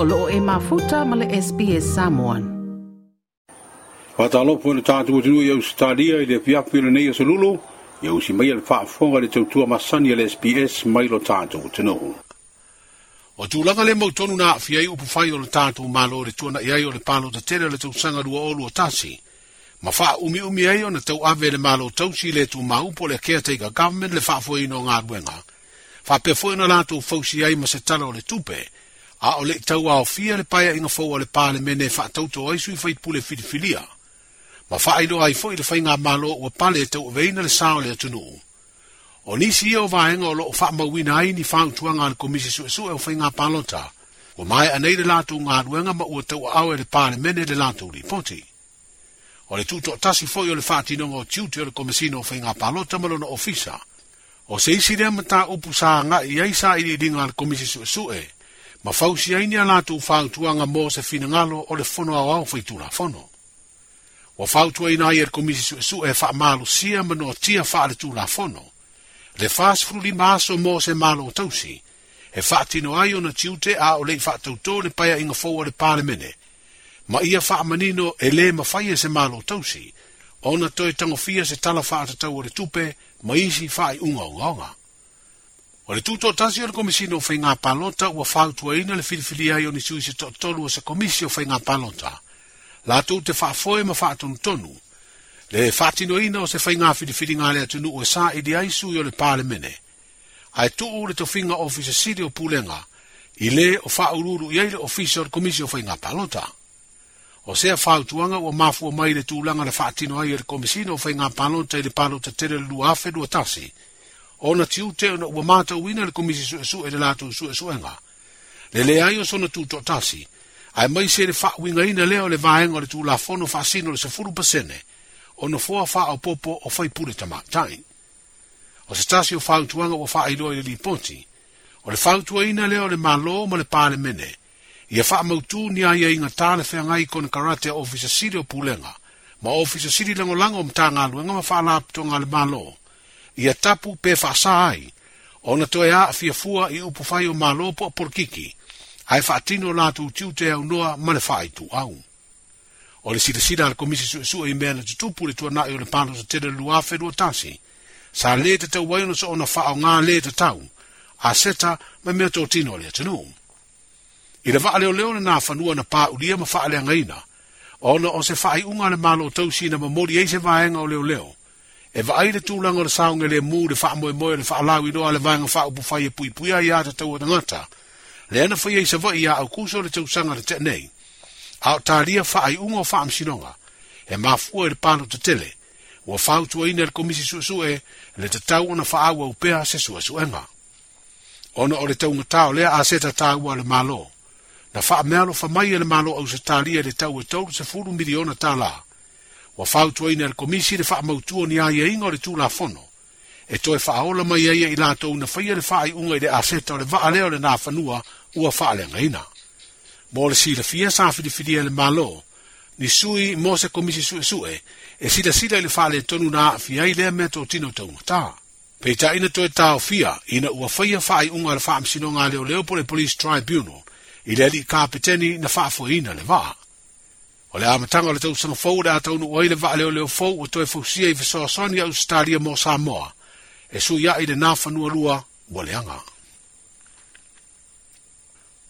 o e mafuta ma le SPS Samoan. Whatalopo ni tātu o tinui au stadia i le piapu i le nei o salulu, i au si mai le whaafonga le tautua masani le SPS mai lo tātu o tinuhu. O tū langa le mau tonu na fiai upu fai o le tātu o malo le ia iai le palo ta tere le tausanga rua olu o lo tasi. Ma wha umi umi ai ona na tau ave le malo tausi le tū po le kea ga government le whaafoe ino ngā ruenga. Wha pefoe na lātu fausi ai ma se tala o le tupe, a ole tau a ofia le paia inga fau ale pāle mene e whaatau tō aisui fai pule filifilia. Ma whaaino ai fo le whai ngā malo ua pale tau veina le sāo le atunu. O nisi e o vāenga o loo whaama wina ai ni whaang tuanga le komisi su e su e o whai ngā pālota. Ua mai anei le lātou ngā ruenga ma ua tau au e le pāle mene le lātou li poti. O le tūtok tasi fo i o le whaatino ngō tiuti o le komisi no ngā pālota malo na ofisa. O seisi rea mata upu sā ngā i aisa i li ringa le komisi su e su e ma fausi aini a nātu whāutuanga mō se whinangalo o le fono a au whaitu la whono. Wa whāutua ina ier komisi su esu e, e wha mālu sia mano o tia wha ale tu la whono. Le whās fruli māso mō se mālu o tausi, e wha tino ai o na tiute a o le wha tautō le paia inga fōa le pāne mene. Ma ia wha manino e le ma whaia e se mālu o tausi, ona toi tango se tala wha atatau o le tupe, ma isi wha i unga o O le tūtō tasi o le komisina o whaingā palota ua whautua ina le filifili ai o nisui se tōtolu o se komisi o whaingā palota. La tū te whaafoe ma whaatun tonu. Le whaatino ina o se whaingā filifili ngā lea tunu o sā i di aisu i o le pāle mene. Ai tū o le tofinga ofisa siri o pūlenga i le o whaururu i aile ofisa o le komisi o whaingā palota. O sea whaatuanga ua mafua mai le tūlanga le whaatino ai o le komisina o whaingā palota i le palota tere lua afe lua tasi. Le tūtō tasi o le komisina o whaingā palota ona tiu te ona ua mata uina le komisi su esu e le lato su esu enga. Le le ayo sona tu to tasi, ai mai se le fa uinga ina leo le vaenga le tu la fono fa sino le sefuru pasene, ona fua fa au popo o fai pure tama tai. O se tasi o fau tuanga o fa ailoa le li ponti, o le fau tuaina leo le malo ma le pale mene, ia fa mautu ni ai inga tale fe ngai kon karate ofisa sirio pulenga, ma ofisa siri lango lango mta ngalu, nga ma fa laptonga le malo. Ma ia tapu pe fasa ai, o na toi a fia fua i upu fai o malopo a porkiki, ai fa atino la tu tiu te au noa mane fai tu au. O le sida sida al komisi su e su i e mea na tutupu le tua nai o le pano sa tere lua fedua tasi, sa le te tau waino sa ona fa au ngā le te tau, a seta ma mea tō tino le atinu. I le vaa leo leo le nā fanua na pā ulia ma faa le angaina, o na o se fai unga le malo tau si na mamori eise vaenga o leo leo, e va aile tu langa le saunga le mu le fa moe moe le fa alau wi do le vanga fa upu fa e pui pui ya ia te tau atangata. Le ana fai e sa vai ia au kuso le tausanga le tete nei. Ao ta ria fa ai ungo fa am sinonga. E ma fua e le pano te tele. Ua fa utua ina le komisi su su e le te tau ana fa au upea se su su enga. Ona o le tau ngatao lea a se ta tau le malo. Na fa amealo fa mai e le malo au se ta ria le tau e tau se furu miliona ta laa. wa Ua fautuaina le komisi le faa mautua ni aia inga o le tūla fono. E toe ola mai aia i lātou una faya le faa i unga i le aseta o le vaa leo le nā whanua ua ngaina. Mo le sila fia sa fidifidia le malo, ni sui mo se komisi sue sue, e sila sila i le faa le tonu na fia i lea mea tō tino Pei ta ina toe tau fia ina ua faya faa i unga le whaamsino ngā leo leo po le police tribunal i le li kāpeteni na faa fo ina le vaa. O le amatanga le tau sanga fau le atau nu oile vaale o leo fau o toi fausia i fesoa soni au stadia mo Samoa. E su ya i le nafa nua lua ua leanga.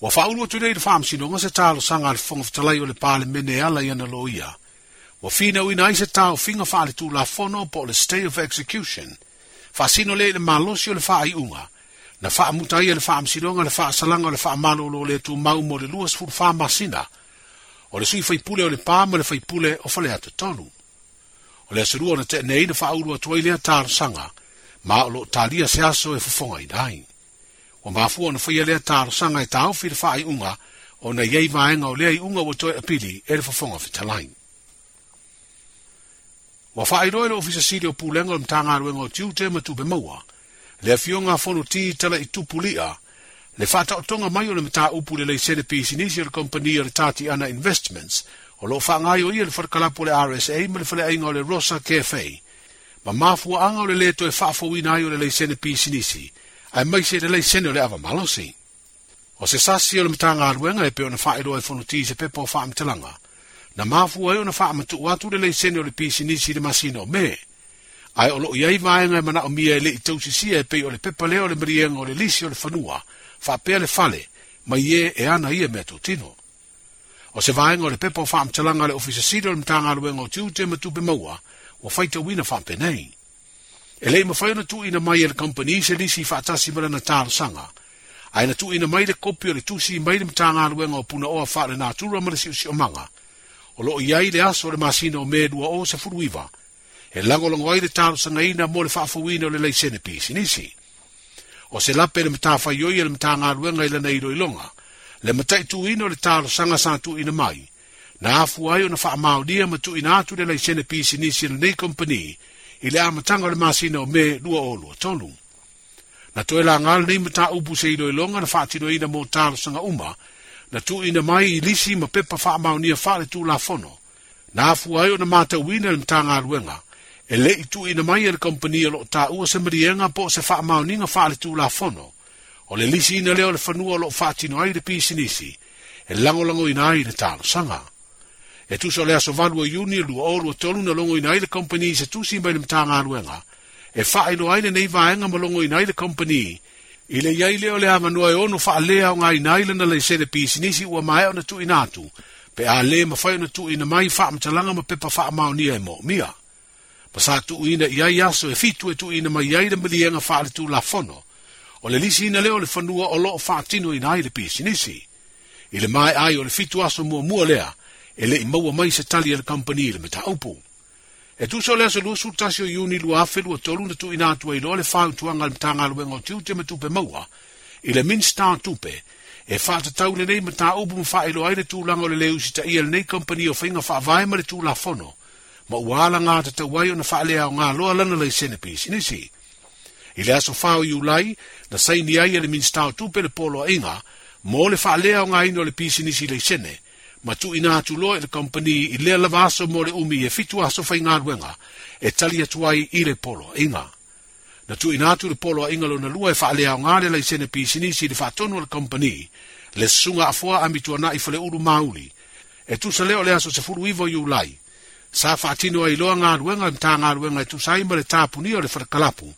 Wa faa ulua tunei le faam sino ngase taa lo sanga le fonga fitalai o le paale mene ala iana lo ia. Wa fina ui naise taa o finga faa le tu la fono po le stay of execution. Faa sino le le malosi o le faa i unga. Na faa mutaia le faa msidonga le faa salanga le faa malo lo le tu mau mo le lua sifu faa masina. Faa o le sui faipule o le pāma le faipule o fale atu tonu. O le asurua na tēne ina wha aurua tua ilea tār sanga, ma o lo tālia se aso e fufonga i nai. O mafua na whaia lea tār sanga e tāo fira wha ai unga, o na iei vāenga o lea i unga wa toi apili e le fufonga fitalai. Wa wha ai roi le ofisa siri o pūlenga o mtanga aruenga o tiu te matu be maua, le afionga fono ti tala i tupulia, Le fata o tonga mai o le mta upu le lei sene pisi nisi le kompani o le tati ana investments, o lo fa ngai o ia le whakalapu le RSA ma le whale inga o le Rosa Cafe. Ma mafua anga o le leto e fafo wina ai o le lei sene pisi nisi, ai mai se le lei sene o le avamalosi. O se sasi o le mta ngā ruenga e peo na fa iroa e fonuti se pepo o fa amtelanga, na mafua e o na fa amatu watu le lei sene o le pisi nisi le masino me, ai o lo iai vaenga e mana o mia e le itousisia e peo le pepa leo le mrienga o le lisi o le fanua, le fanua, whapea le fale, ma ie e ana ie mea tino. O se vaenga o le pepo wham talanga le ofisa sida le mtanga luenga o tiute ma tupe maua, wa whaita wina wham penei. E lei mawhai na tu ina mai e company se lisi whaatasi mara na tāra sanga, ai na tu ina mai le kopi o le tusi mai le mtanga luenga o puna oa whaare na atura mara si o manga, o loo iai le aso le masina o medua o se furuiva, e lango lango ai le tāra sanga ina mo le whaafu wina o le lei sene pisi nisi o se lape le mata fai oi le mata ngaruenga i lana iro ilonga, le mata i tuino le talo sanga santu ina mai, na afu ai o na faa maudia ma tu ina atu le lai sene pisi nisi le nei kompani, i le amatanga le masina o me lua olu a tonu. Na toe la ngal nei mata ubu se iro ilonga na faa tino ina mo talo sanga uma, na tu ina mai i lisi ma pepa faa maunia faa le tu la fono, na afu ai o na mata uina le mata ngaruenga, e le i tu ina mai ele kompani alo e ta ua se marienga po se faa mauninga faa le tu la fono. O le lisi ina leo le fanua alo faa tino ai le pisi nisi, e lango lango ina ai le talo sanga. E tu so lea so valua e iuni e lua oru tolu na longo ina ai le kompani se tu si mai le mtanga aluenga, e faa ilo aile nei vaenga ma longo ina ai le kompani, i le iai leo lea manua e ono faa lea o ngai ina ai le na le se le pisi nisi ua mae o na tu inatu, pe a le mafai o na tu ina mai faa mtalanga ma pepa faa maonia e mo mia. Ma sa tu ina ia ia so e fitu e tu ina ma ia ira mili enga whaare tu la fono. O le lisi ina leo le whanua o loo whaatino ina ai le pisi nisi. I le mai ai o le fitu aso mua mua lea, e le imaua mai se tali ala kampani ila me ta upu. E tu so lea se lua sultasio iuni lua afe lua tolu na tu ina atua ilo le whaeu tuanga le mtanga alu wengo tiu te tupe maua, i le min sta tupe, e wha ta tau le nei me ta upu mwha ilo aile tu lango le leu si ta ia le nei kampani o whainga wha vaema le tu la fono, ma ua ala ngā te tau wai o na whaalea o ngā loa lana lei sene pisi nisi. I le aso whao i ulai, na sei ni ai ele minstao tūpe le polo a inga, mō le whaalea o ngā ino le pisi nisi lei sene, ma tu ina atu loa e le kompani i le lava aso mō le umi e fitu aso whai ngā ruenga, e tali atu ai i le polo a inga. Na tu ina atu le polo a inga lo na lua e whaalea o ngā le lei sene pisi nisi le whaatono le kompani, le sunga afoa amitua na i whale uru mauli, e tu sa leo le aso se furu ivo i ulai, sa faatino ai loa galuega i matā galuega e tusai ma le tapunia o le fakalapu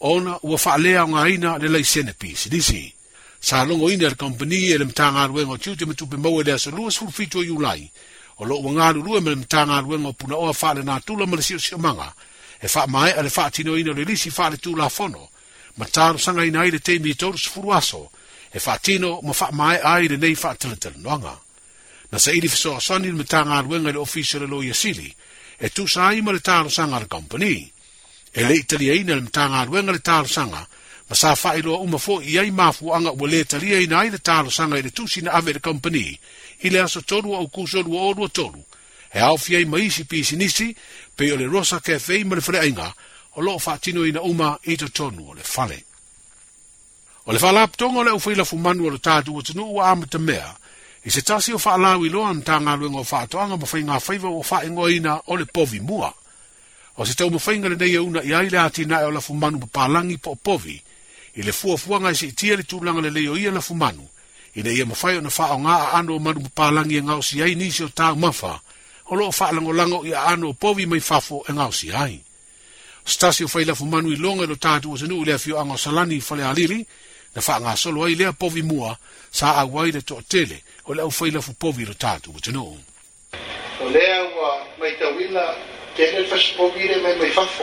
ona ua faalea o gaina le laisene pisilisi sa logoina i le kompani e le matā galuega o tiuti ma tupe mau e le asolua sulufitu o iulai o loo ua e galulue ma le matā galuega o punaoa faalenatula ma le siʻosiʻomaga e faamaeʻa le faatinoina o le lisi faaletulafono ma tarosaga ina ai le teimi itolu sufulu aso e faatino ma faamaeʻa ai lenei faatalatalanoaga na sa ili fiso asani ni mitanga aluenga ili ofisio le loya sili, e tu sa aima le talo sanga le company, e le italia ina le mitanga aluenga le talo sanga, ma sa fa ilo uma fo i ai mafu anga ua le italia ina ai le talo sanga ili tu sina ave le company, ili aso tolu au kusolu orua tolu, e au fia i maisi pisi nisi, pe o le rosa ke fei ma le fre ainga, o loo fa tino ina uma i to tonu o le fale. O le fala aptonga le ufila fumanu o le tatu o tenu ua amata mea, i se tasi o whaalawi loa am tā ngā luenga o whaatoanga ma whainga whaiva o whaingo ina o le povi mua. O se tau ma whainga le nei auna e i aile ati nae o lafu manu pa pālangi po o povi, i le fua fuanga i se i tia le tūlanga le leo ia lafu manu, i le ia e ma whai o na whao ngā a ano o manu pa pālangi e ngāo si ai nisi o tā mawha, o loo whaalango lango i a ano o povi mai fafo e ngāo si ai. Stasi o whai lafu manu i longa i lo tātu o senu i le afio anga o salani i whale alili, na fa nga solo ai le povi mua sa a wai le to tele o le fo ile fo povi le tatu but no o le a wa mai ta wila ke le fa spo vire mai mai fa fo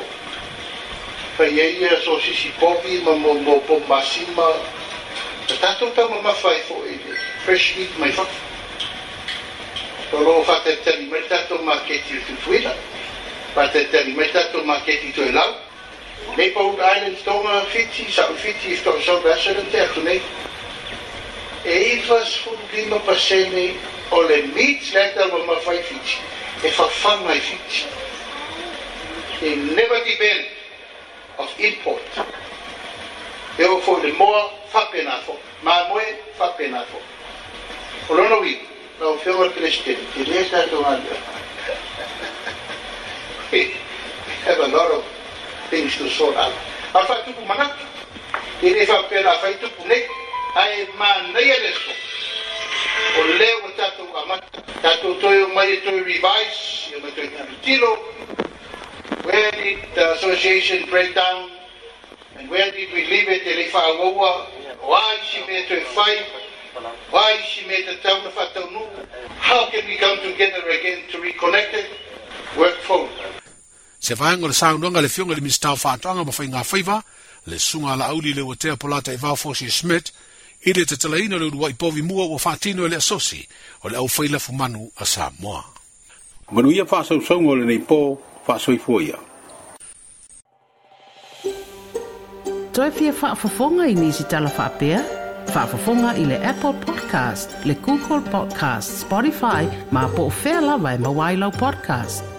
fa ye ye so si si povi ma mo mo po masima ta ta to ta ma fa fo ile e fresh meat mai fa to lo fa te te mai ta to ma ke ti tu fuila pa te te mai ta to ma ke ti to lau Nee, uiteindelijk toch een eh, fietsie, zou fietsie toch zo best wel een techniek. Even voor die me passende, alleen niet slecht dat we maar van fietsie. Ik vervang mijn fiets. Ik never depend of import. Eu for the more fapenafo, maar mooi fapenafo. Olono wit, nou veel wat christen, die leest dat toch aan. We have een lot of things to sort out. Afai tupu mana, i rei whapera afai tupu nei, ai mānei ane so. O leo o tātou amata, tātou toi mai e revise, i o mai toi tamitilo, where did the association break down, and where did we leave it, e rei whaangoua, o ai si me toi whai, Why she made the town of Atonu? How can we come together again to reconnect it? Work forward. se vaenga le saunuanga le fionga le mista o whaatoanga ma whainga whaiva, le sunga la auli le watea polata i vaufosi e smet, i le te talaina le urua i povi mua o whaatino e le asosi, o le au whaila fumanu a Samoa. Manu ia whaasau saungo le nei po, whaasau i fuoia. Toi pia whaafafonga i nisi tala whaapea? Whaafafonga i le Apple Podcast, le Google Podcast, Spotify, ma po whea lawa e mawailau podcast.